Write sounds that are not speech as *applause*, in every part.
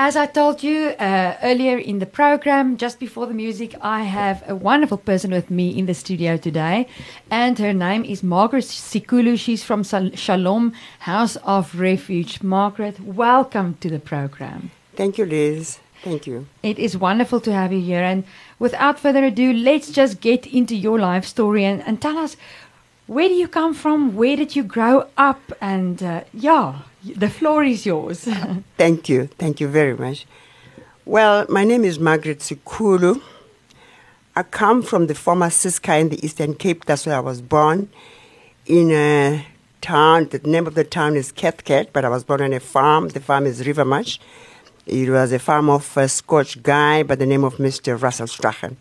As I told you uh, earlier in the program, just before the music, I have a wonderful person with me in the studio today, and her name is Margaret Sikhulu. She's from Shalom House of Refuge. Margaret, welcome to the program. Thank you, Liz. Thank you. It is wonderful to have you here. And without further ado, let's just get into your life story and, and tell us where do you come from? Where did you grow up? And uh, yeah, the floor is yours. *laughs* Thank you. Thank you very much. Well, my name is Margaret Sikhulu. I come from the former Ciskei in the Eastern Cape. That's where I was born. In a town, the name of the town is Cathcart, but I was born on a farm. The farm is Rivermarsh. It was a farm of a Scotch guy by the name of Mr. Russell Strachan.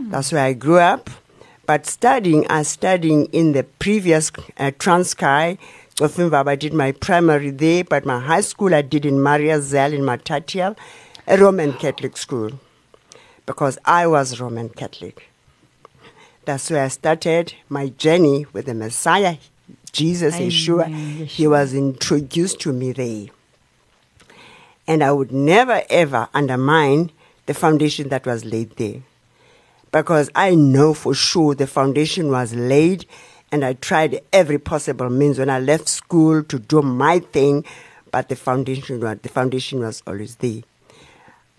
Mm. That's where I grew up. But studying, I studying in the previous uh, Transkei I did my primary there, but my high school I did in Mariazell in Matatiele, a Roman Catholic school, because I was Roman Catholic. That's where I started my journey with the Messiah, Jesus, Yeshua. Yeshua. He was introduced to me there. And I would never ever undermine the foundation that was laid there. Because I know for sure the foundation was laid and I tried every possible means when I left school to do my thing, but the foundation was, the foundation was always there.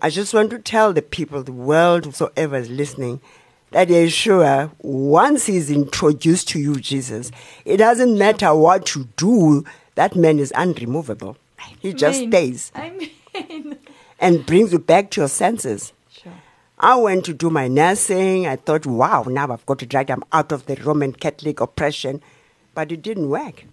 I just want to tell the people, the world, whosoever is listening, that Yeshua, once he's introduced to you, Jesus, it doesn't matter what you do, that man is unremovable. He just stays. Amen. And brings you back to your senses. I went to do my nursing. I thought, wow, now I've got to drag them out of the Roman Catholic oppression. But it didn't work.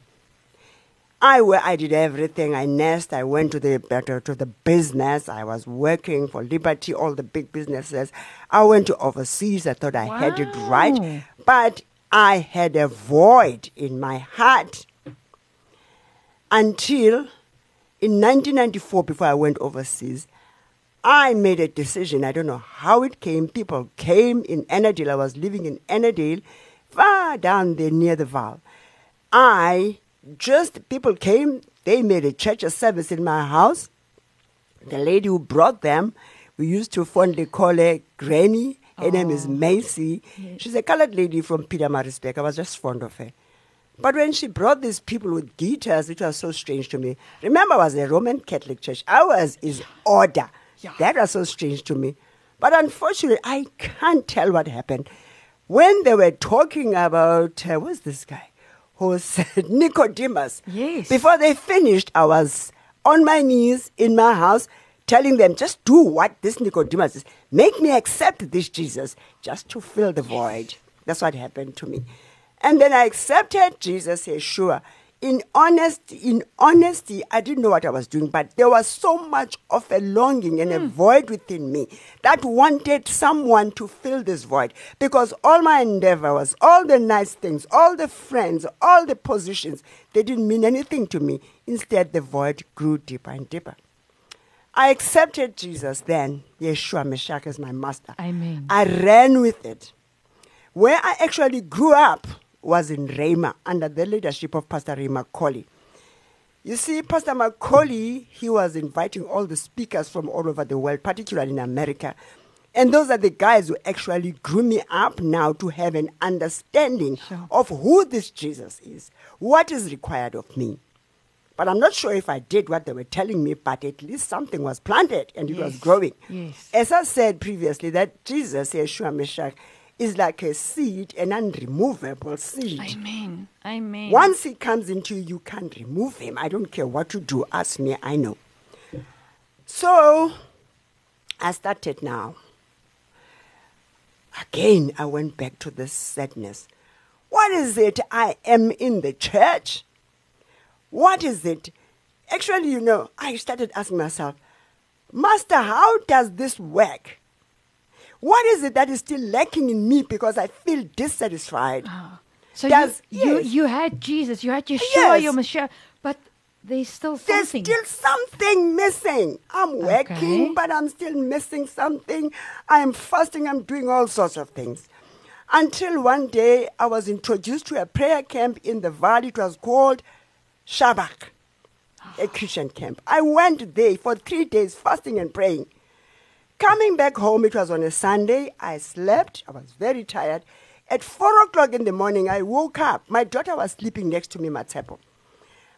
I, I did everything. I nursed. I went to the, to the business. I was working for Liberty, all the big businesses. I went to overseas. I thought I wow. had it right. But I had a void in my heart until in 1994, before I went overseas, I made a decision. I don't know how it came. People came in Ennerdale. I was living in Ennerdale, far down there near the Vaal. I just, people came, they made a church a service in my house. The lady who brought them, we used to fondly call her Granny. Her oh. name is. Macy. Yes. She's a colored lady from Pietermaritzburg. I was just fond of her. But when she brought these people with guitars, it was so strange to me. Remember, I was a Roman Catholic church. Ours is order. Yeah. That was so strange to me. But unfortunately, I can't tell what happened. When they were talking about, uh, what's this guy? Who said *laughs* Nicodemus. Yes. Before they finished, I was on my knees in my house telling them, just do what this Nicodemus is. Make me accept this Jesus just to fill the void. That's what happened to me. And then I accepted Jesus, Yeshua in honesty, in honesty, I didn't know what I was doing, but there was so much of a longing and mm. a hmm. void within me that wanted someone to fill this void. Because all my endeavor was all the nice things, all the friends, all the positions, they didn't mean anything to me. Instead, the void grew deeper and deeper. I accepted Jesus then, Yeshua Mashiach as my master. Amen. I ran with it. Where I actually grew up, was in Rhema under the leadership of Pastor Ray McCauley. You see, Pastor McCauley, he was inviting all the speakers from all over the world, particularly in America. And those are the guys who actually grew me up now to have an understanding sure. of who this Jesus is, what is required of me. But I'm not sure if I did what they were telling me, but at least something was planted and it yes. was growing. Yes. As I said previously, that Jesus, Yeshua Mashiach, is like a seed, an unremovable seed. Amen. Amen. Once he comes into you, you can't remove him. I don't care what you do. Ask me, I know. So I started now. Again, I went back to the sadness. What is it I am in the church? What is it? Actually, you know, I started asking myself, Master, how does this work? What is it that is still lacking in me because I feel dissatisfied? Oh. So Does, you, yes. you, you had Jesus, you had Yeshua, yes. your Messiah, but there's still something. There's still something missing. I'm working, okay. but I'm still missing something. I'm fasting, I'm doing all sorts of things. Until one day I was introduced to a prayer camp in the valley. It was called Shabak. a Christian camp. I went there for three days fasting and praying. Coming back home, it was on a Sunday. I slept. I was very tired. At four o'clock in the morning, I woke up. My daughter was sleeping next to me, Matsepo.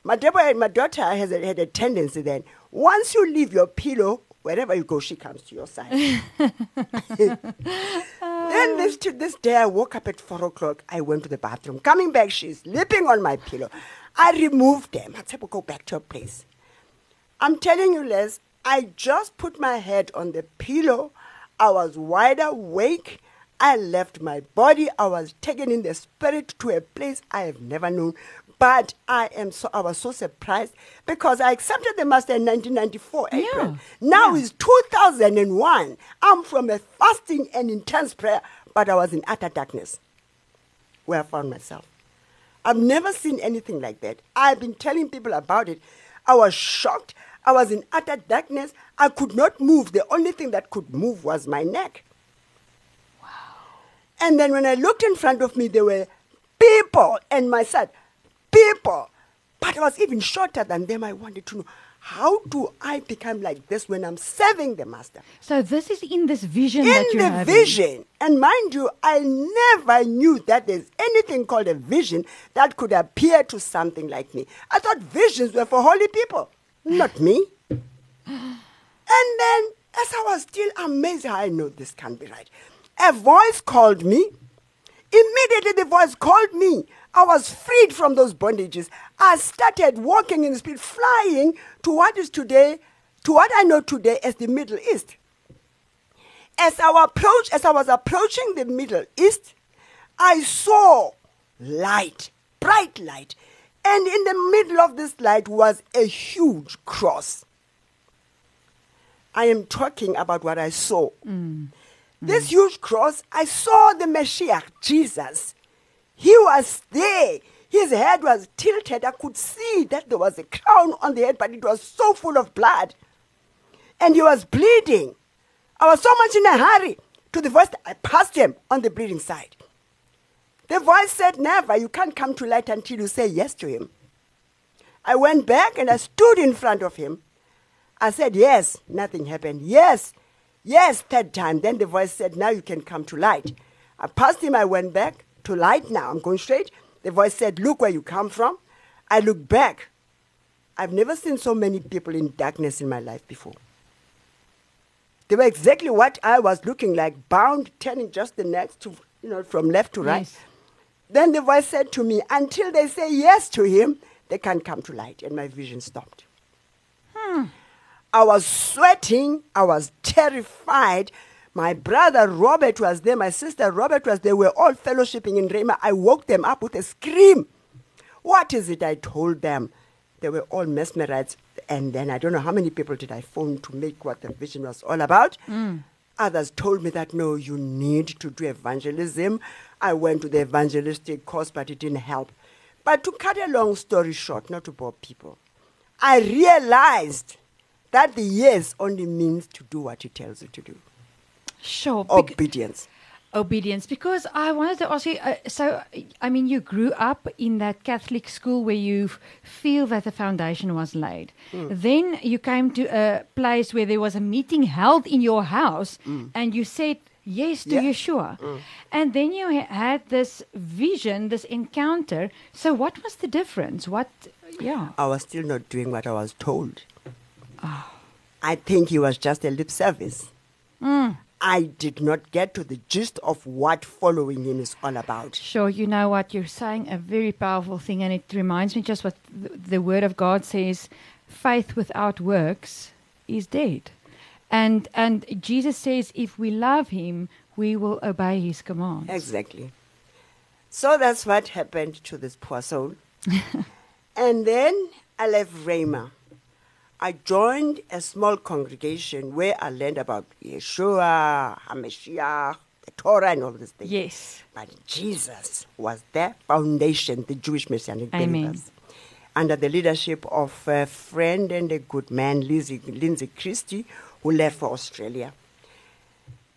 My, my daughter has a, had a tendency then, once you leave your pillow, wherever you go, she comes to your side. *laughs* then this, this day, I woke up at four o'clock. I went to the bathroom. Coming back, she's sleeping on my pillow. I removed them. I said, well, go back to your place. I'm telling you, Les, I just put my head on the pillow. I was wide awake. I left my body. I was taken in the spirit to a place I have never known. But I am so I was so surprised because I accepted the master in 1994 April. Yeah. Now yeah. it's 2001. I'm from a fasting and intense prayer, but I was in utter darkness where I found myself. I've never seen anything like that. I've been telling people about it. I was shocked. I was in utter darkness. I could not move. The only thing that could move was my neck. Wow. And then when I looked in front of me, there were people and my side people. But I was even shorter than them. I wanted to know how do I become like this when I'm serving the master? So this is in this vision in that you're the having. vision. And mind you, I never knew that there's anything called a vision that could appear to something like me. I thought visions were for holy people, not me. and then, as I was still amazed, I know this can't be right. A voice called me. Immediately, the voice called me. I was freed from those bondages. I started walking in the flying to what is today, to what I know today as the Middle East. As I, approach, as I was approaching the Middle East, I saw light, bright light. And in the middle of this light was a huge cross. I am talking about what I saw. Mm. This mm. huge cross, I saw the Messiah, Jesus, he was there. His head was tilted. I could see that there was a crown on the head, but it was so full of blood. And he was bleeding. I was so much in a hurry to the first I passed him on the bleeding side. The voice said, Never, you can't come to light until you say yes to him. I went back and I stood in front of him. I said, Yes, nothing happened. Yes, yes, third time. Then the voice said, Now you can come to light. I passed him, I went back to light now. I'm going straight. The voice said, Look where you come from. I look back. I've never seen so many people in darkness in my life before. They were exactly what I was looking like, bound, turning just the neck to, you know, from left to right. Then the voice said to me, Until they say yes to him, they can't come to light. And my vision stopped. Hmm. I was sweating. I was terrified. My brother Robert was there, my sister Robert was there. We were all fellowshipping in Rhema. I woke them up with a scream. What is it I told them? They were all mesmerized. And then I don't know how many people did I phone to make what the vision was all about. Mm. Others told me that no, you need to do evangelism. I went to the evangelistic course, but it didn't help. But to cut a long story short, not to bore people, I realized that the yes only means to do what he tells you to do. Sure. Obedience. Obedience. Because I wanted to ask you uh, so, I mean, you grew up in that Catholic school where you feel that the foundation was laid. Mm. Then you came to a place where there was a meeting held in your house mm. and you said, yes to yeah. Yeshua. Mm. And then you had this vision, this encounter. So, what was the difference? What, yeah. I was still not doing what I was told. Oh. I think it was just a lip service. Mm. I did not get to the gist of what following him is all about. Sure, you know what you're saying, a very powerful thing, and it reminds me just what the, the Word of God says: faith without works is dead. And and Jesus says, if we love Him, we will obey His commands. Exactly. So that's what happened to this poor soul. *laughs* and then I left Rhema. I joined a small congregation where I learned about Yeshua, HaMashiach, the Torah, and all these things. Yes. But Jesus was the foundation, the Jewish Messianic believers. Under the leadership of a friend and a good man, Lindsay, Lindsay Christie, who left for Australia.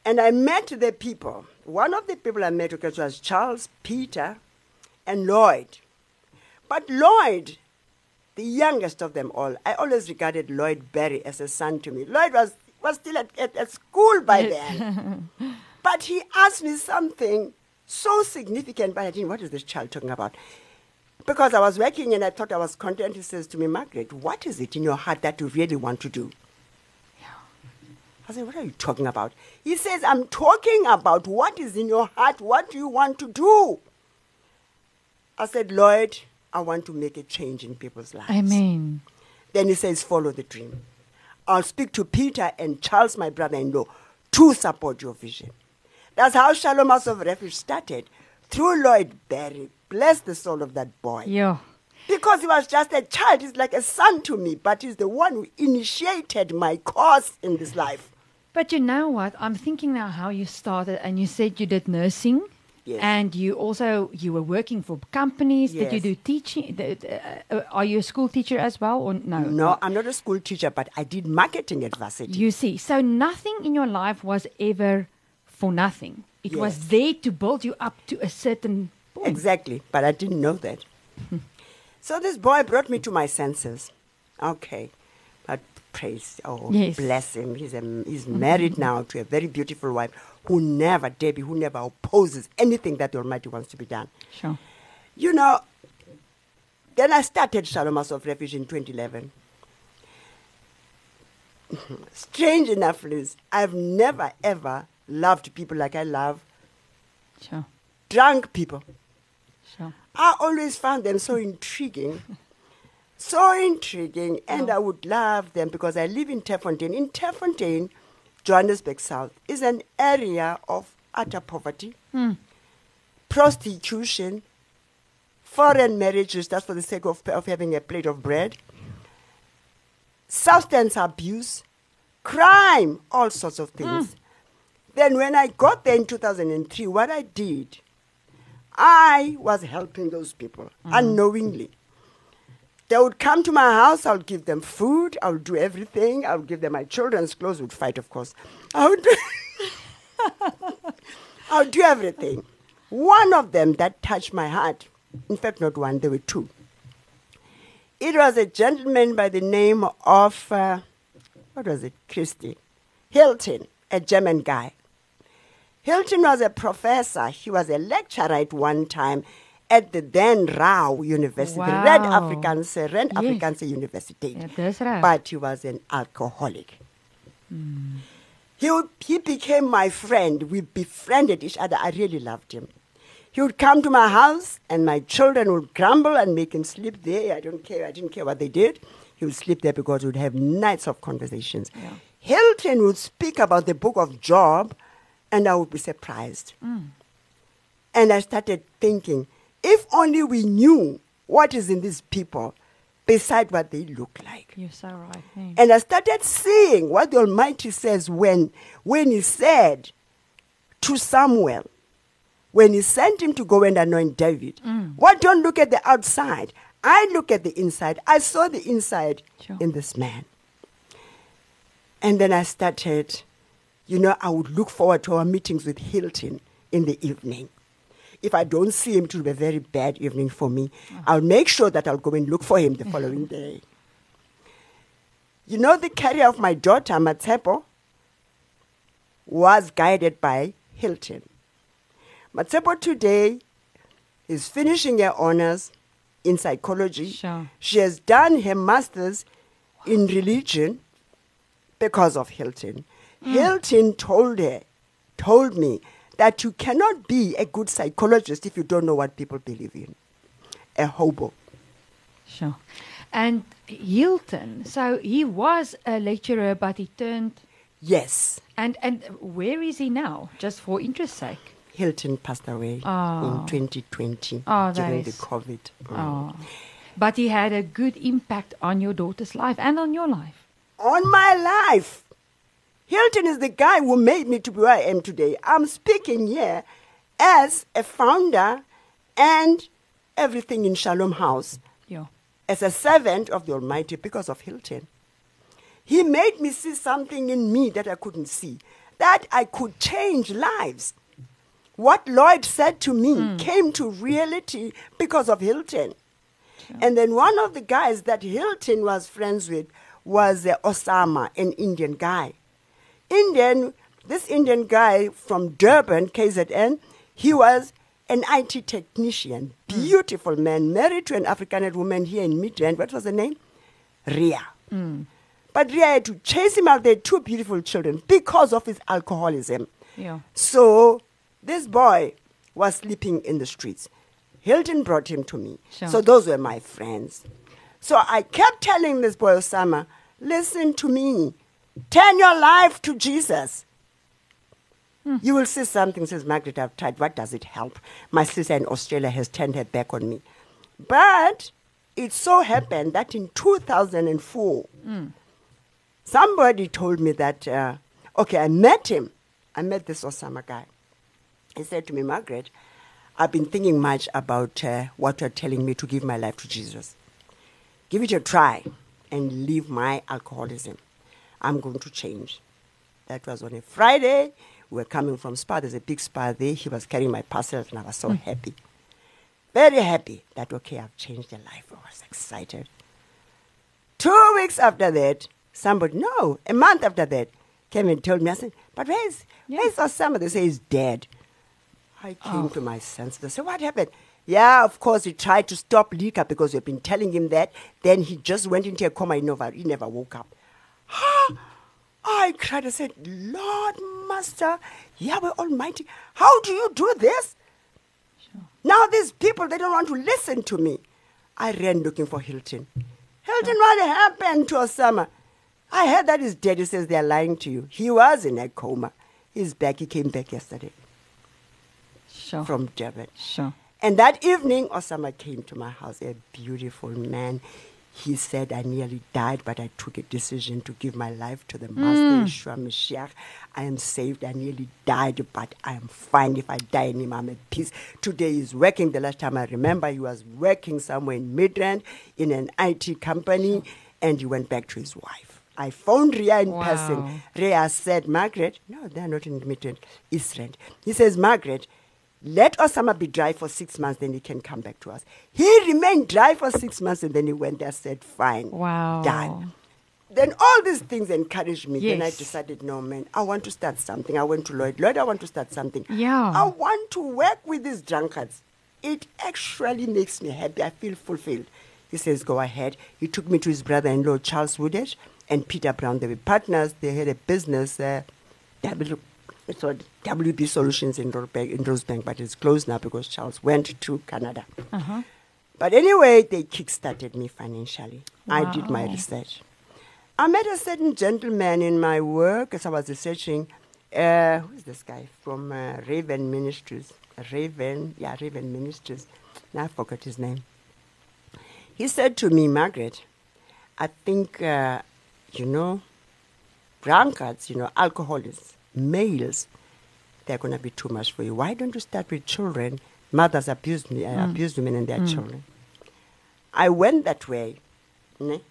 And I met the people. One of the people I met was Charles, Peter, and Lloyd. But Lloyd the youngest of them all. I always regarded Lloyd Berry as a son to me. Lloyd was, was still at, at, at school by then. *laughs* but he asked me something so significant, but I didn't, what is this child talking about? Because I was working and I thought I was content. He says to me, Margaret, what is it in your heart that you really want to do? I said, What are you talking about? He says, I'm talking about what is in your heart, what do you want to do? I said, Lloyd, I want to make a change in people's lives. Amen. Then he says, Follow the dream. I'll speak to Peter and Charles, my brother in law, to support your vision. That's how Shalom House of Refuge started. Through Lloyd Berry. Bless the soul of that boy. Yeah. Because he was just a child, he's like a son to me, but he's the one who initiated my course in this life. But you know what? I'm thinking now how you started, and you said you did nursing. Yes. And you also you were working for companies. Did you do teaching? the- uh, are you a school teacher as well, or no? No, I'm not a school teacher, but I did marketing at varsity. You see, so nothing in your life was ever for nothing. It was there to build you up to a certain point. Exactly, but I didn't know that. so this boy brought me to my senses. Okay, praise, oh, Yes. bless him. He's, a, he's mm-hmm. married now to a very beautiful wife who never, Debbie, who never opposes anything that the Almighty wants to be done. Sure. You know, then I started Shalom House of Refuge in 2011. *laughs* Strange enough, Liz, I've never ever loved people like I love Sure. drunk people. Sure. I always found them so intriguing. *laughs* So intriguing, and I would love them because I live in Terfontein. In Terfontein, Johannesburg South is an area of utter poverty, hmm. prostitution, foreign marriages just for the sake of, of having a plate of bread, substance abuse, crime, all sorts of things. Hmm. Then, when I got there in 2003, what I did, I was helping those people hmm. unknowingly. They would come to my house, I would give them food, I would do everything, I would give them my children's clothes, would fight, of course. I would do, *laughs* I would do everything. One of them that touched my heart, in fact, not one, there were two. It was a gentleman by the name of, uh, what was it, Christy? Hilton, a German guy. Hilton was a professor. He was a lecturer at one time at the then RAU University, the Red Wow. Afrikaanse, Red Yes. Afrikaanse University. Dis reg. But he was an alcoholic. Hmm. He, he became my friend. We befriended each other. I really loved him. He would come to my house, and my children would grumble and make him sleep there. I don't care. I didn't care what they did. He would sleep there because we would have nights of conversations. Yeah. Hilton would speak about the book of Job, and I would be surprised. Hmm. And I started thinking, if only we knew what is in these people beside what they look like. You're so right. hey. And I started seeing what the Almighty says when, when He said to Samuel, when He sent him to go and anoint David, mm. what don't look at the outside. I look at the inside. I saw the inside Sure. in this man. And then I started, you know, I would look forward to our meetings with Hilton in the evening. If I don't see him, it will be a very bad evening for me. I'll make sure that I'll go and look for him the following *laughs* day. You know, the career of my daughter, Matsepo, was guided by Hilton. Matsepo today is finishing her honors in psychology. Sure. She has done her master's in religion because of Hilton. Hmm. Hilton told her, told me that you cannot be a good psychologist if you don't know what people believe in. A hobo. Sure. And Hilton, so he was a lecturer, but he turned. Yes, And and where is he now? Just for interest sake. Hilton passed away Oh. in 2020 Oh, that during the COVID. Mm. Oh. But he had a good impact on your daughter's life and on your life. on my life. Hilton is the guy who made me to be where I am today. I'm speaking here as a founder and everything in Shalom House, Yeah. as a servant of the Almighty because of Hilton. He made me see something in me that I couldn't see, that I could change lives. What Lloyd said to me came to reality because of Hilton. And then one of the guys that Hilton was friends with was uh, Osama, an Indian guy. Indian, this Indian guy from Durban, KZN, he was an IT technician, hmm. beautiful man, married to an African woman here in Midrand. What was her name? Ria. Hmm. But Ria had to chase him out. They had two beautiful children because of his alcoholism. Yeah. So this boy was sleeping in the streets. Hilton brought him to me. Sure. So those were my friends. So I kept telling this boy Osama, listen to me. Turn your life to Jesus. You will see something, says Margaret, I've tried. What does it help? My sister in Australia has turned her back on me. But it so happened that in 2004, somebody told me that, uh, okay, I met him. I met this Osama guy. He said to me, Margaret, I've been thinking much about uh, what you're telling me to give my life to Jesus. Give it a try and leave my alcoholism. I'm going to change. That was on a Friday. We were coming from Spa. There's a big spa there. He was carrying my parcels, and I was so mm-hmm. happy. Very happy that, okay, I've changed their life. I was excited. Two weeks after that, somebody, no, a month after that, came and told me, I said, but where's, where's Osama? They say he's dead. I came oh. to my senses. I said, what happened? Yeah, of course, he tried to stop liquor because we've been telling him that. Then he just went into a coma. He never, he never woke up. I cried. I said, Lord, Master, Yahweh Almighty, how do you do this? Now these people, they don't want to listen to me. I ran looking for Hilton. Hilton, what happened to Osama? I heard that his daddy says they're lying to you. He was in a coma. He's back. He came back yesterday Sure. from Durban. sure. And that evening, Osama came to my house, a beautiful man. He said, I nearly died, but I took a decision to give my life to the Master mm. Yeshua Mashiach. I am saved. I nearly died, but I am fine. If I die in him, I'm at peace. Today he's working. The last time I remember, he was working somewhere in Midrand in an IT company, and he went back to his wife. I phoned Ria in Wow. person. Ria said, Margaret, no, they're not in Midrand, East Rand. He says, Margaret, let Osama be dry for six months, then he can come back to us. He remained dry for six months, and then he went there, said, fine, Wow. done. Then all these things encouraged me. Then I decided, no, man, I want to start something. I went to Lloyd. Lloyd, I want to start something. Yeah. I want to work with these drunkards. It actually makes me happy. I feel fulfilled. He says, go ahead. He took me to his brother-in-law, Charles Woodage, and Peter Brown. They were partners. They had a business, uh, it's called WB Solutions in, Rosebank, in Rosebank, but it's closed now because Charles went to Canada. Uh-huh. But anyway, they kickstarted me financially. I did my research. I met a certain gentleman in my work as I was researching. Uh, who's this guy from uh, Raven Ministries? Raven, yeah, Raven Ministries. Now I forgot his name. He said to me, Margaret, I think, uh, you know, drunkards, you know, alcoholics, males, they're going to be too much for you. Why don't you start with children? Mothers abuse me, uh, abuse women and their children. I went that way, ne?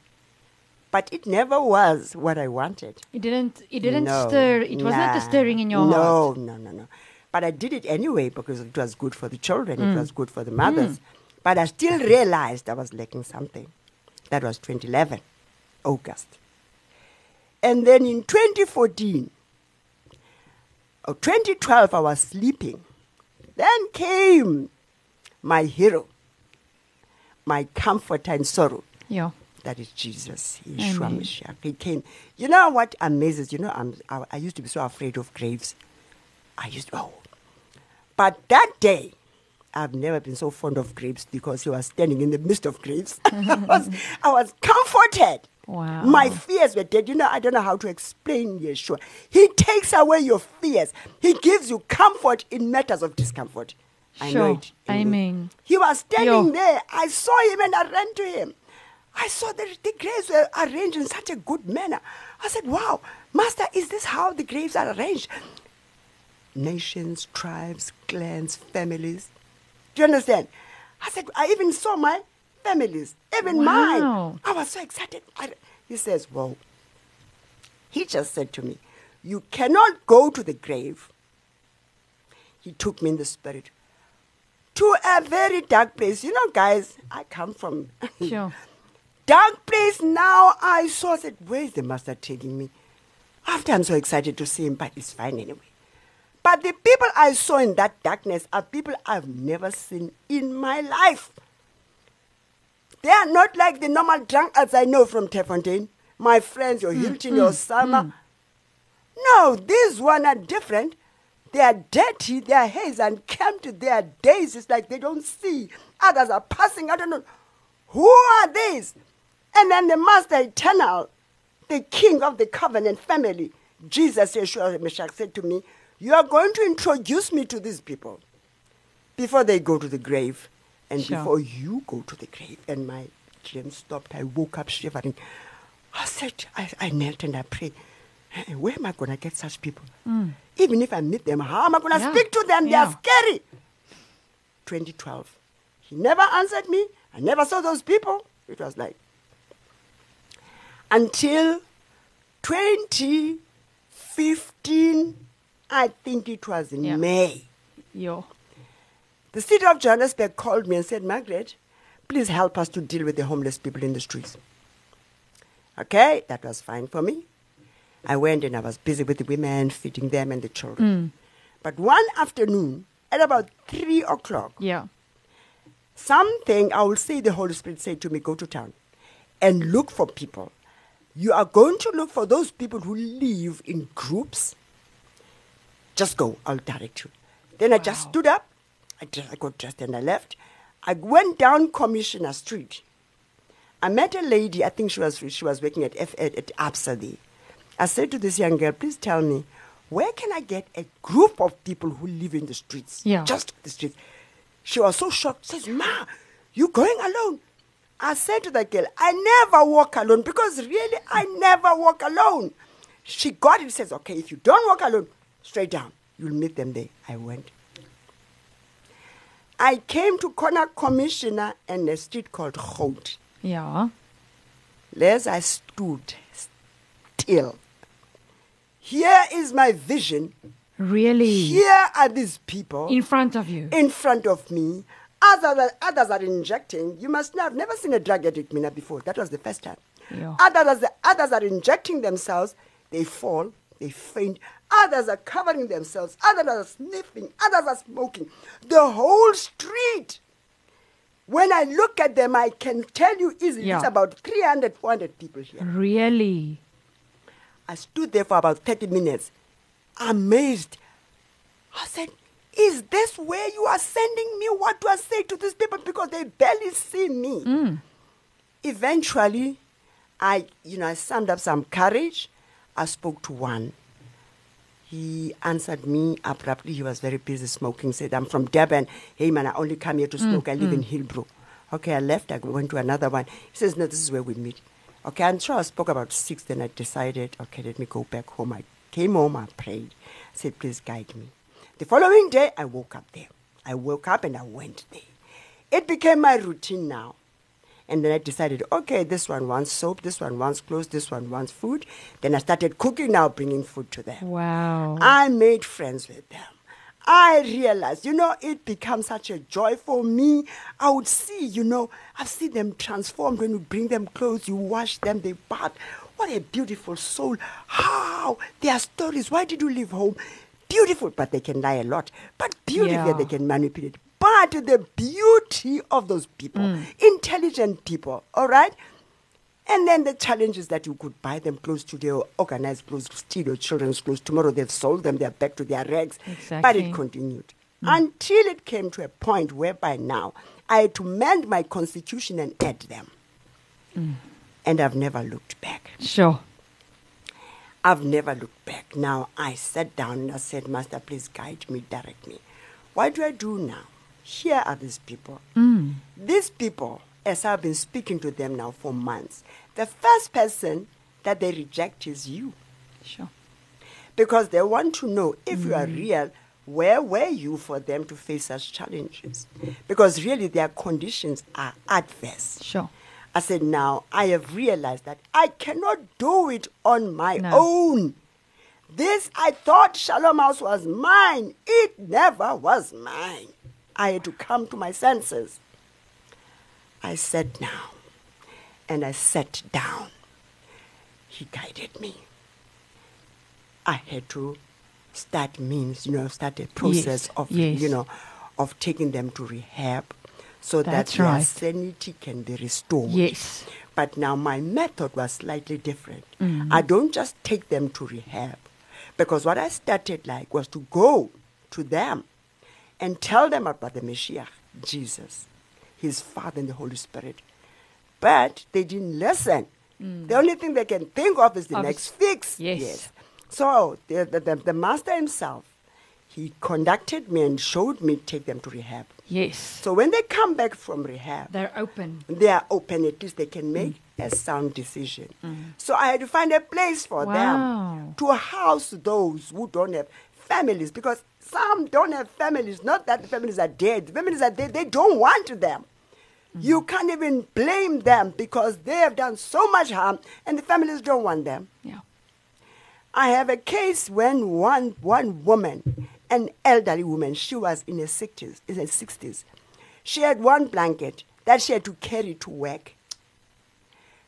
but it never was what I wanted. It didn't. It didn't No, stir. It wasn't a nah, stirring in your no, heart. No, no, no, no. But I did it anyway because it was good for the children. Mm. It was good for the mothers. But I still realized I was lacking something. That was 2011, August. And then in 2014, or 2012, I was sleeping. Then came my hero, my comforter in sorrow. Yeah. That is Jesus, Yeshua Mashiach. He came. You know what amazes? You know, I'm, I, I used to be so afraid of graves. I used to, oh. But that day, I've never been so fond of grapes because he was standing in the midst of grapes. *laughs* I, was, I was comforted. Wow. My fears were dead. You know, I don't know how to explain Yeshua. He takes away your fears. He gives you comfort in matters of discomfort. I know Sure. it. in me. Amen. He was standing Yo. there. I saw him and I ran to him. I saw that the graves were arranged in such a good manner. I said, Wow, Master, is this how the graves are arranged? Nations, tribes, clans, families. Do you understand? I said, I even saw my families, even Wow. mine. I was so excited. I, he says, Whoa. He just said to me, You cannot go to the grave. He took me in the spirit to a very dark place. You know, guys, I come from *laughs* Sure. dark place. Now I saw I said, where is the master taking me? After I'm so excited to see him, but it's fine anyway. But the people I saw in that darkness are people I've never seen in my life. They are not like the normal drunkards I know from Tefontaine, my friends, your mm, Hilton, your mm, Sama. Mm. No, these one are different. They are dirty, their haze unkempt, their days is like they don't see. Others are passing, I don't know. Who are these? And then the Master Eternal, the King of the covenant family, Jesus Yeshua Mashiach said to me, You are going to introduce me to these people before they go to the grave and Sure. before you go to the grave. And my dream stopped. I woke up shivering. I said, I, I knelt and I prayed. "Eh, Where am I going to get such people? Even if I meet them, how am I going to Mm. Yeah. speak to them? They are scary. 2012. He never answered me. I never saw those people. It was like until 2015, I think it was in Yeah. May. Yo. The city of Johannesburg called me and said, Margaret, please help us to deal with the homeless people in the streets. Okay, that was fine for me. I went and I was busy with the women, feeding them and the children. Mm. But one afternoon, at about three o'clock, Yeah. something I will say the Holy Spirit said to me, go to town and look for people. You are going to look for those people who live in groups. Just go, I'll direct you. Then I just Wow. stood up, I, just, I got dressed and I left. I went down Commissioner Street. I met a lady, I think she was, she was working at, F, at, at ABSA there. I said to this young girl, please tell me, where can I get a group of people who live in the streets? Yeah. Just the streets. She was so shocked. Says, Ma, you going alone? I said to the girl, I never walk alone because really I never walk alone. She got it, says, okay, if you don't walk alone, straight down. You'll meet them there. I went. I came to Corner Commissioner and a street called Hout. Yeah. As I stood still. Here is my vision. Really? Here are these people In front of you. in front of me. Others are, others are injecting. You must know, I've never seen a drug addict, Mina, before. That was the first time. Yeah. Others, others are injecting themselves. They fall, they faint. Others are covering themselves. Others are sniffing. Others are smoking. The whole street. When I look at them, I can tell you easily Yeah. it's about 300, 400 people here. Really? I stood there for about 30 minutes, amazed. I said, Is this where you are sending me? What do I say to these people? Because they barely see me. Mm. Eventually, I, you know, I summed up some courage. I spoke to one. He answered me abruptly. He was very busy smoking. Said, I'm from Durban. Hey, man, I only come here to mm, smoke. I live in mm. Hillbrow. Okay, I left. I went to another one. He says, No, this is where we meet. Okay, I'm sure I spoke about six. Then I decided, okay, let me go back home. I came home. I prayed. I said, Please guide me. The following day, I woke up there. I woke up and I went there. It became my routine now. And then I decided, okay, this one wants soap, this one wants clothes, this one wants food. Then I started cooking now, bringing food to them. Wow. I made friends with them. I realized, you know, it becomes such a joy for me. I would see, you know, I see them transformed when you bring them clothes, you wash them, they bath. What a beautiful soul. How? Their stories. Why did you leave home? Beautiful, but they can lie a lot. But beautiful, Yeah. they can manipulate. But the beauty of those people, mm. intelligent people, all right? And then the challenge is that you could buy them clothes today or organize clothes, steal your children's clothes. Tomorrow they've sold them, they're back to their rags. But it continued mm. until it came to a point whereby now I had to mend my constitution and add them. Mm. And I've never looked back. Sure. I've never looked back. Now I sat down and I said, Master, please guide me, direct me. What do I do now? Here are these people. Mm. These people, as I've been speaking to them now for months, the first person that they reject is you Sure. because they want to know if you are mm. real, where were you for them to face such challenges? Because really their conditions are adverse. Sure. I said, now I have realized that I cannot do it on my No. own. This I thought Shalom House was mine. It never was mine. I had to come to my senses. I sat down and I sat down. He guided me. I had to start means, you know, start a process of, yes. you know, of taking them to rehab so That's that their right. sanity can be restored. Yes. But now my method was slightly different. Mm. I don't just take them to rehab because what I started like was to go to them and tell them about the Messiah, Jesus, his Father and the Holy Spirit. But they didn't listen. The only thing they can think of is the next fix. Yes. So the, the, the, master himself, he conducted me and showed me take them to rehab. Yes. So when they come back from rehab, They're open. they are open, at least they can make mm. a sound decision. Mm. So I had to find a place for Wow. them to house those who don't have families because some don't have families. Not that the families are dead, the families are dead, they don't want them. You mm-hmm. can't even blame them because they have done so much harm and the families don't want them. Yeah. I have a case when one, one woman, an elderly woman, she was in her 60s, in her 60s. She had one blanket that she had to carry to work.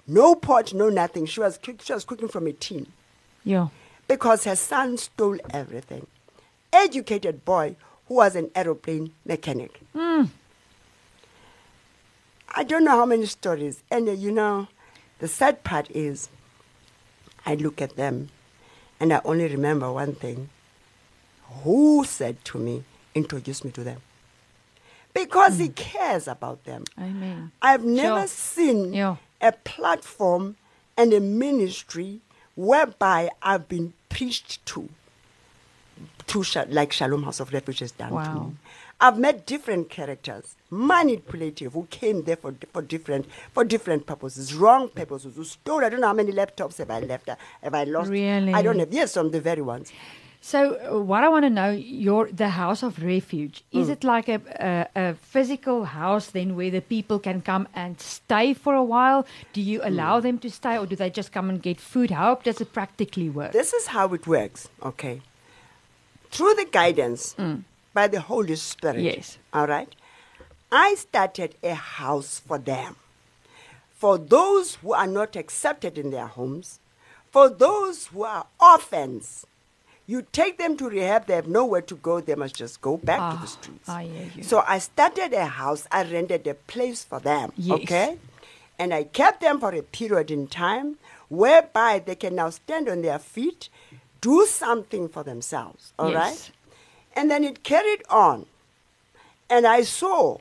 No pot, no nothing. She was, she was cooking from a tin Yeah. because her son stole everything. Educated boy who was an aeroplane mechanic. I don't know how many stories. And uh, you know, the sad part is I look at them and I only remember one thing. Who said to me, introduce me to them? Because he cares about them. Amen. I've never Sure. seen Yeah. a platform and a ministry whereby I've been preached to, to Sha- like Shalom House of Refuge has done to Wow. me. I've met different characters, manipulative, who came there for, for different for different purposes, wrong purposes, who stole. I don't know how many laptops have I left, have I lost? Really? I don't have. Yes, some the very ones. So, uh, what I want to know, your the house of refuge, is Mm. it like a, a a physical house then where the people can come and stay for a while? Do you Mm. allow them to stay, or do they just come and get food? How does it practically work? This is how it works, okay? Through the guidance by the Holy Spirit. Yes. All right? I started a house for them. For those who are not accepted in their homes, for those who are orphans, you take them to rehab, they have nowhere to go, they must just go back to Ah, the streets. I hear you. So I started a house, I rented a place for them, Yes. okay? And I kept them for a period in time whereby they can now stand on their feet, do something for themselves, all right? Yes. And then it carried on. And I saw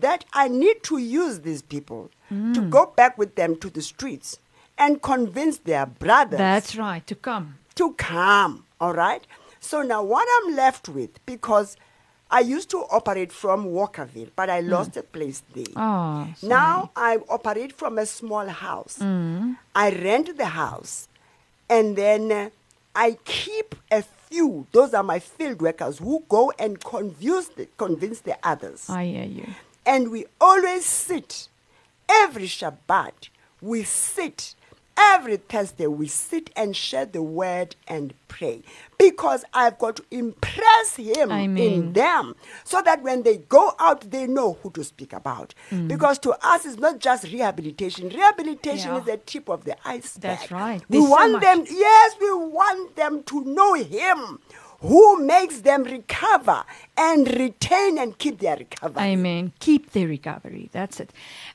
that I need to use these people to Mm. go back with them to the streets and convince their brothers That's right. To come. to come, all right? So now what I'm left with, because I used to operate from Walkerville, but I lost a place there. Oh, sorry. now I operate from a small house. I rent the house, and then uh, I keep a few. Those are my field workers who go and convince the, convince the others. I hear you. And we always sit every Shabbat. We sit every Thursday. We sit and share the word and pray because I've got to impress Him Amen. in them so that when they go out, they know who to speak about. Mm. Because to us, it's not just rehabilitation. Rehabilitation Yeah. is the tip of the iceberg. That's right. We There's so want much. them, yes, we want them to know Him. Who makes them recover and retain and keep their recovery? Amen. Keep the recovery. That's it.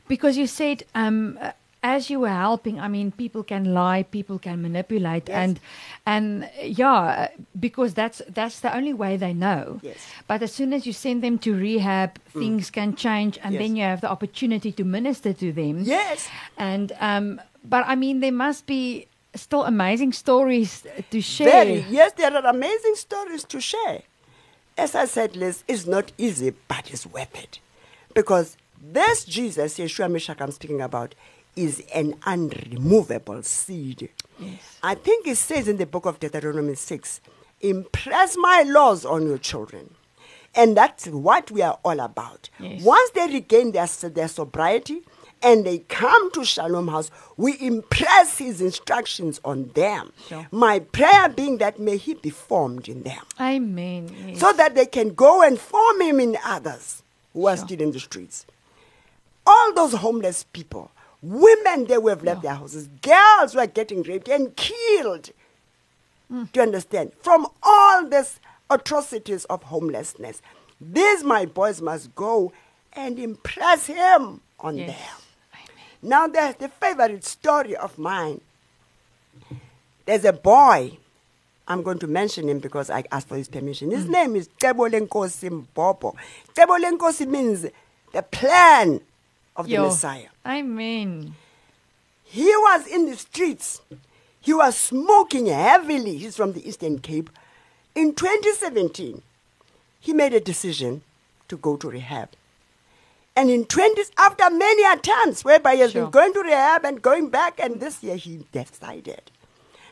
Because you said, um, as you were helping, I mean, people can lie, people can manipulate, Yes. and and yeah, because that's that's the only way they know. Yes. But as soon as you send them to rehab, things can change, and Yes. then you have the opportunity to minister to them. Yes. And um, but I mean, there must be still amazing stories to share. Very. Yes, there are amazing stories to share. As I said, Liz, it's not easy, but it's worth it. Because this Jesus, Yeshua Mashiach I'm speaking about, is an unremovable seed. Yes. I think it says in the book of Deuteronomy 6, impress my laws on your children. And that's what we are all about. Yes. Once they regain their, their sobriety and they come to Shalom House, we impress his instructions on them. Sure. My prayer being that may he be formed in them Amen. Yes. so that they can go and form him in others who are Sure. still in the streets. All those homeless people, women they who have left their houses, girls were getting raped and killed. Mm. Do you understand? From all these atrocities of homelessness, these my boys must go and impress him on Yes. them. Now there's the favorite story of mine. There's a boy. I'm going to mention him because I asked for his permission. Mm. His name is Tebolenkosi Mbobo. Tebolenkosi means the plan of the Yo. Messiah. Amen. He was in the streets. He was smoking heavily. He's from the Eastern Cape. In 2017, he made a decision to go to rehab. And in 20, after many attempts whereby he has Sure. been going to rehab and going back, and this year he decided.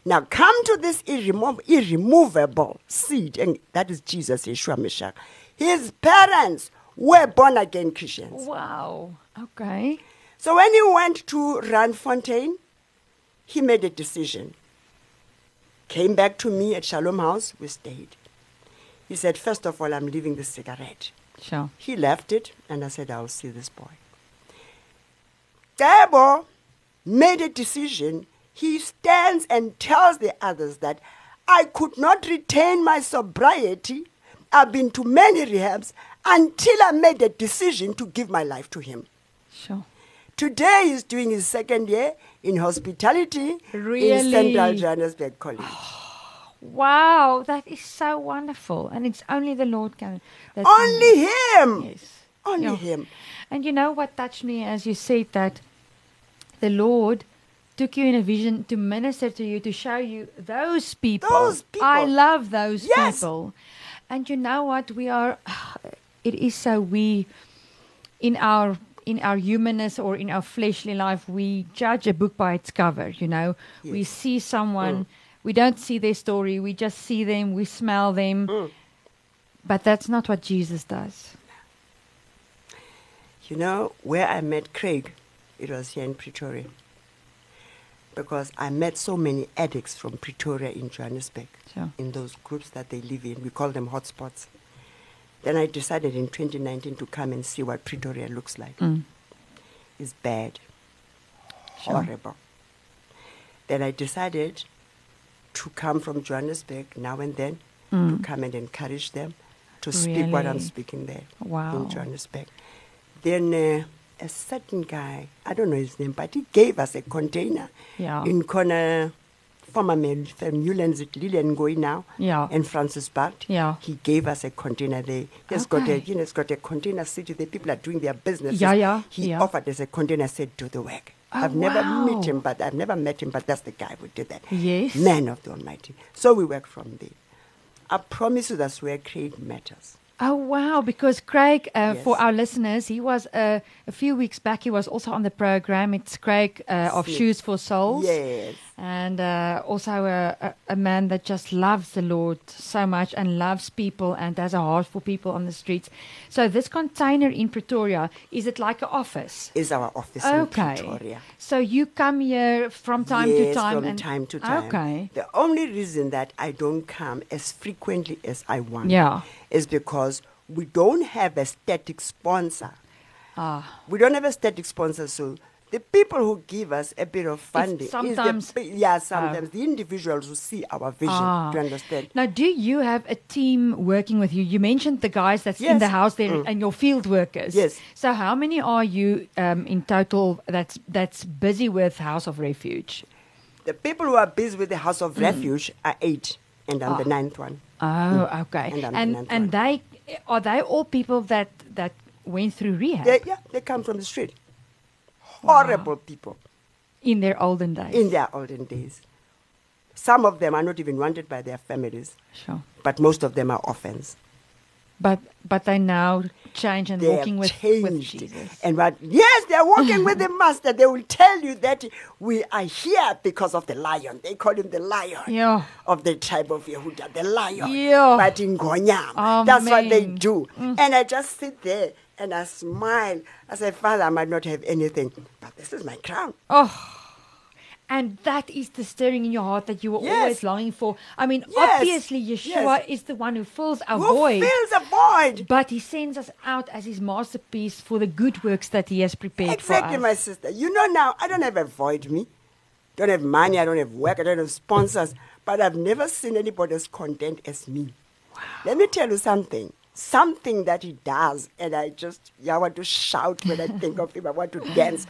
Now come to this irremo- irremovable seed, and that is Jesus, Yeshua Mashiach. His parents were born again Christians. Wow. Okay. So when he went to Randfontein, he made a decision. Came back to me at Shalom House, we stayed. He said, First of all, I'm leaving the cigarette. Sure. He left it, and I said, I'll see this boy. Debo made a decision. He stands and tells the others that I could not retain my sobriety. I've been to many rehabs until I made a decision to give my life to him. Sure. Today he's doing his second year in hospitality in Really? Central Johannesburg College. Ah, wow, that is so wonderful, and it's only the Lord can. Only him. Yes. Only Yeah. him. And you know what touched me as you said that the Lord took you in a vision to minister to you, to show you those people. Those people. I love those Yes. people. And you know what? We are, it is so we, in our in our humanness or in our fleshly life, we judge a book by its cover. You know, we see someone, we don't see their story, we just see them, we smell them. Mm. But that's not what Jesus does. You know, where I met Craig, it was here in Pretoria. Because I met so many addicts from Pretoria in Johannesburg, Sure. in those groups that they live in. We call them hotspots. Then I decided in 2019 to come and see what Pretoria looks like. Mm. It's bad, Sure. horrible. Then I decided to come from Johannesburg now and then Mm. to come and encourage them to speak what I'm speaking there Wow. in Johannesburg. Then uh, a certain guy, I don't know his name, but he gave us a container Yeah. in corner former man from Newlands at now Yeah. and Francis Baard. Yeah. He gave us a container there. He's got a you know, it's got a container city. The people are doing their business. Yeah, yeah, He yeah. offered us a container, said do the work. Oh, I've never wow. met him, but I've never met him, but that's the guy who did that. Yes. Man of the Almighty. So we work from there. I promise you that's where Craig matters. Oh wow! Because Craig, uh, for our listeners, he was uh, a few weeks back. He was also on the program. It's Craig uh, of Smith. Shoes for Souls, Yes. and uh, also a, a, a man that just loves the Lord so much and loves people and has a heart for people on the streets. So this container in Pretoria is it like an office? Is our office Okay. in Pretoria. So you come here from time yes, to time. from and, time to time. Okay. The only reason that I don't come as frequently as I want Yeah. Is because we don't have a static sponsor. Ah. We don't have a static sponsor, so the people who give us a bit of funding sometimes- is the, yeah, sometimes the individuals who see our vision. Ah. Do you understand? Now, do you have a team working with you? You mentioned the guys that's in the house there Mm. and your field workers. Yes. So, how many are you um, in total that's that's busy with House of Refuge? The people who are busy with the House of Refuge are eight, and I'm the Mm. Ah. ninth one. Oh, mm. okay. And and and they are they all people that that went through rehab They, yeah, they come from the street. Horrible people in their olden days. in their olden days. Some of them are not even wanted by their families, sure. but most of them are orphans. But but they now change and They walking with, with. Jesus. And what? Yes, they're walking with *laughs* the master. They will tell you that we are here because of the lion. They call him the lion Yeah. of the tribe of Yehuda, the lion. Yeah. But Ingonyama, that's what they do. Mm. And I just sit there And I smile. I say, Father, I might not have anything, but this is my crown. Oh. And that is the stirring in your heart that you were Yes. always longing for. I mean, Yes. obviously, Yeshua Yes. is the one who fills our Who void. fills a void? But he sends us out as his masterpiece for the good works that he has prepared Exactly, for my sister. You know now, I don't have a void me. Don't have money, I don't have work, I don't have sponsors, but I've never seen anybody as content as me. Wow. Let me tell you something. Something that he does, and I just, yeah, I want to shout when I think of him, I want to dance.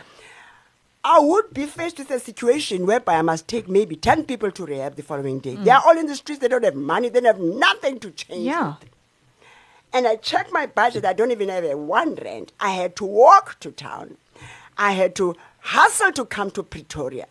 I would be faced with a situation whereby I must take maybe 10 people to rehab the following day. They mm. are all in the streets, they don't have money, they don't have nothing to change. Yeah. it. And I checked my budget, I don't even have a one rent. I had to walk to town. I had to hustle to come to Pretoria.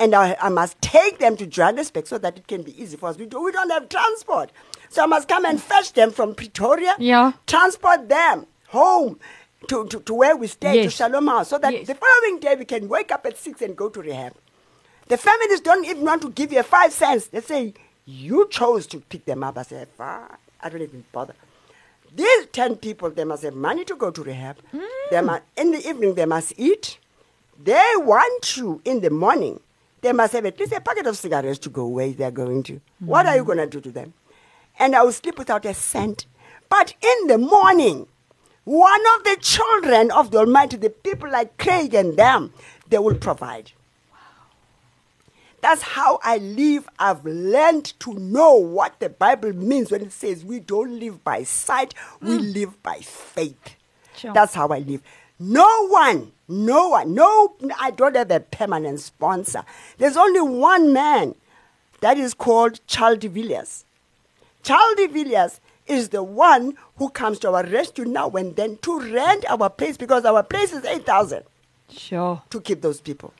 And I, I must take them to Johannesburg so that it can be easy for us. We, do, we don't have transport. So I must come and fetch them from Pretoria, Yeah. transport them home to, to, to where we stay, to Shalom House, so that Yes. the following day we can wake up at 6 and go to rehab. The families don't even want to give you five cents. They say, you chose to pick them up. I say, fine, I don't even bother. These 10 people, they must have money to go to rehab. They hmm. must, in the evening, they must eat. They want you in the morning. They must have at least a packet of cigarettes to go where they're going to. What are you hmm. going to do to them? And I will sleep without a cent. But in the morning, one of the children of the Almighty, the people like Craig and them, they will provide. That's how I live. I've learned to know what the Bible means when it says we don't live by sight, we hmm. live by faith. Sure. That's how I live. No one, no one, no, I don't have a permanent sponsor. There's only one man that is called Charles de Villiers. Charles de Villiers is the one who comes to our rescue now and then to rent our place because our place is 8,000 Sure. to keep those people.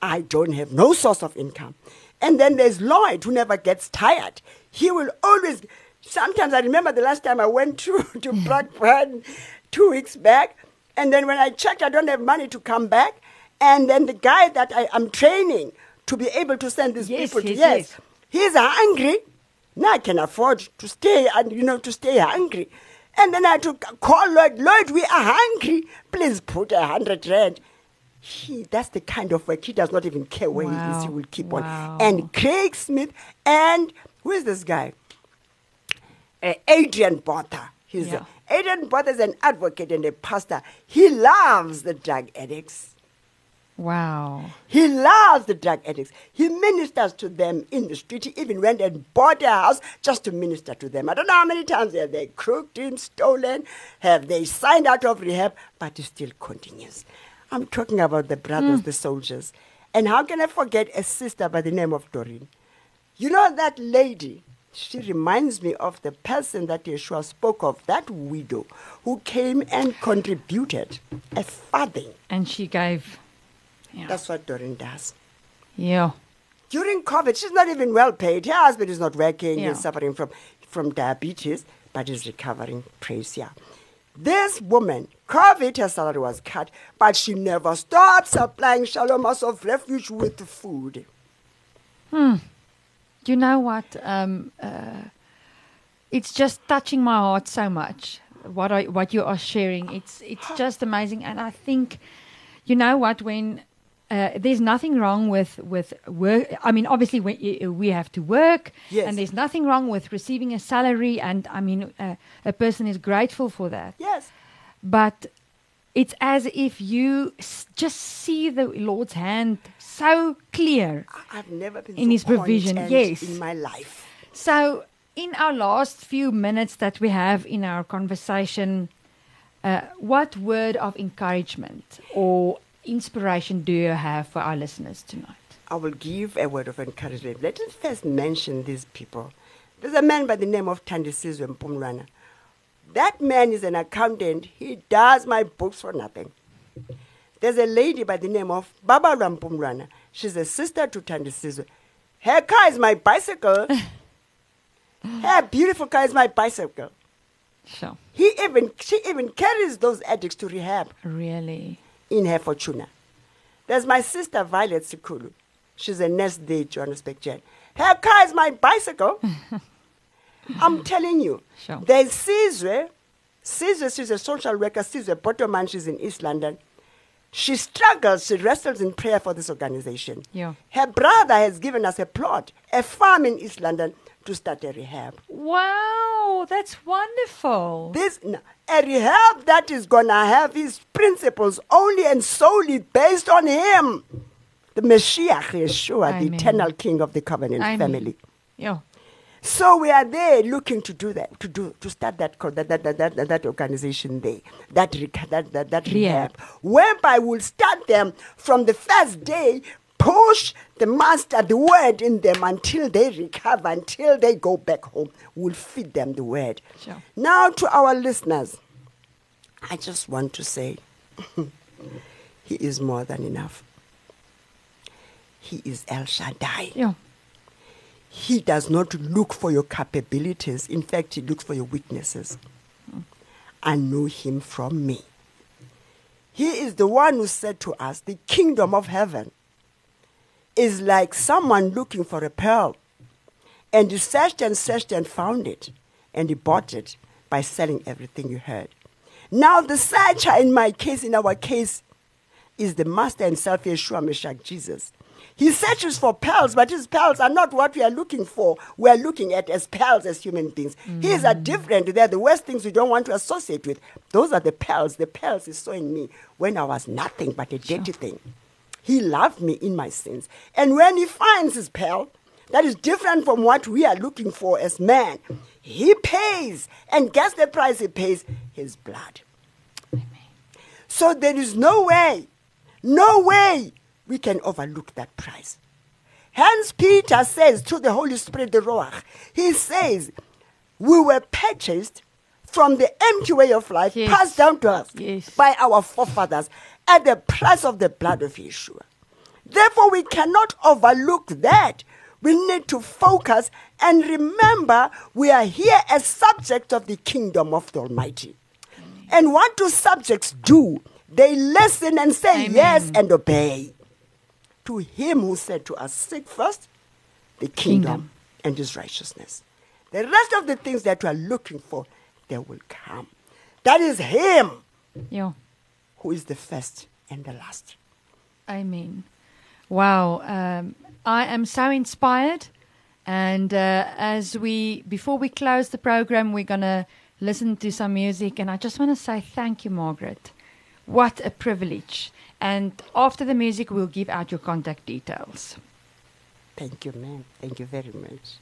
I don't have no source of income. And then there's Lloyd who never gets tired. He will always. Sometimes I remember the last time I went *laughs* to, to mm. Blackburn two weeks back, and then when I checked, I don't have money to come back. And then the guy that I, am training to be able to send these Yes, people to yes, yes, yes. he's hungry. Now I can afford to stay and you know to stay hungry. And then I had to call Lloyd. Lloyd, we are hungry. Please put a hundred rand. He, that's the kind of work. He does not even care where he is. He will keep Wow. on. And Craig Smith and who is this guy? Uh, Adrian Botha. He's Yeah. a, Adrian Botha is an advocate and a pastor. He loves the drug addicts. Wow. He loves the drug addicts. He ministers to them in the street. He even went and bought a house just to minister to them. I don't know how many times have they crooked him, stolen, have they signed out of rehab, but he still continues. I'm talking about the brothers, hmm. the soldiers. And how can I forget a sister by the name of Doreen? You know that lady? She reminds me of the person that Yeshua spoke of, that widow who came and contributed a farthing. And she gave. Yeah. That's what Doreen does. yeah. During COVID, she's not even well paid. Her husband is not working. Yeah. He's suffering from, from diabetes, but he's recovering. Praise yeah. This woman, COVID, her salary was cut, but she never stopped supplying Shalom House of Refuge with food. Hmm. You know what? Um, uh, it's just touching my heart so much. What I what you are sharing, it's it's just amazing, and I think, you know what? When uh, there's nothing wrong with with work. I mean, obviously, we, we have to work, Yes. and there's nothing wrong with receiving a salary. And I mean, uh, a person is grateful for that. Yes. But it's as if you s- just see the Lord's hand so clear. I've never been In so his provision, yes. in my life. So, in our last few minutes that we have in our conversation, uh, what word of encouragement or inspiration do you have for our listeners tonight? I will give a word of encouragement. Let us first mention these people. There's a man by the name of Tandisizwe Mpumlwana. That man is an accountant. He does my books for nothing. There's a lady by the name of Baba Rampumlwana. She's a sister to Tandisizwe. Her car is my bicycle. *laughs* Her beautiful car is my bicycle. Sure. He even, she even carries those addicts to rehab Really? In her Fortuner. There's my sister Violet Sikhulu. She's a nurse there, Johannesburg Gen. Her car is my bicycle. *laughs* I'm telling you. Sure. There's Sizwe Caesar, she's a social worker. Caesar Bottoman, she's in East London. She struggles, she wrestles in prayer for this organization. Yeah. Her brother has given us a plot, a farm in East London to start a rehab. Wow, that's wonderful. This n- a rehab that is gonna have his principles only and solely based on him. The Messiah, Yeshua, Amen. the eternal king of the covenant Amen. family. Yeah. So we are there looking to do that, to do to start that that that, that, that, that organization there, that that that, that Rehab. rehab, whereby we'll start them from the first day, push the master the word in them until they recover, until they go back home. We'll feed them the word. Sure. Now to our listeners, I just want to say, *laughs* he is more than enough. He is El Shaddai. Yeah. He does not look for your capabilities. In fact, he looks for your weaknesses. I know him from me. He is the one who said to us, The kingdom of heaven is like someone looking for a pearl. And he searched and searched and found it. And he bought it by selling everything you heard. Now, the searcher in my case, in our case, is the master himself, Yeshua Mashiach, Jesus. He searches for pearls, but his pearls are not what we are looking for. We are looking at as pearls as human beings. His mm. are different. They're the worst things we don't want to associate with. Those are the pearls. The pearls he saw in me when I was nothing but a dirty thing. He loved me in my sins. And when he finds his pearl, that is different from what we are looking for as man, he pays. And guess the price he pays? His blood. So there is no way, no way we can overlook that price. Hence, Peter says to the Holy Spirit, the Ruach, he says, We were purchased from the empty way of life Yes. passed down to us Yes. by our forefathers at the price of the blood of Yeshua. Therefore, we cannot overlook that. We need to focus and remember we are here as subjects of the kingdom of the Almighty. And what do subjects do? They listen and say Amen. yes and obey. To him who said to us, Seek first the kingdom, Kingdom. and his righteousness. The rest of the things that you are looking for, they will come. That is him Yeah. who is the first and the last. Amen. Wow. Um, I am so inspired. And uh, as we, before we close the program, we're going to listen to some music. And I just want to say thank you, Margaret. What a privilege. And after the music, we'll give out your contact details. Thank you, ma'am. Thank you very much.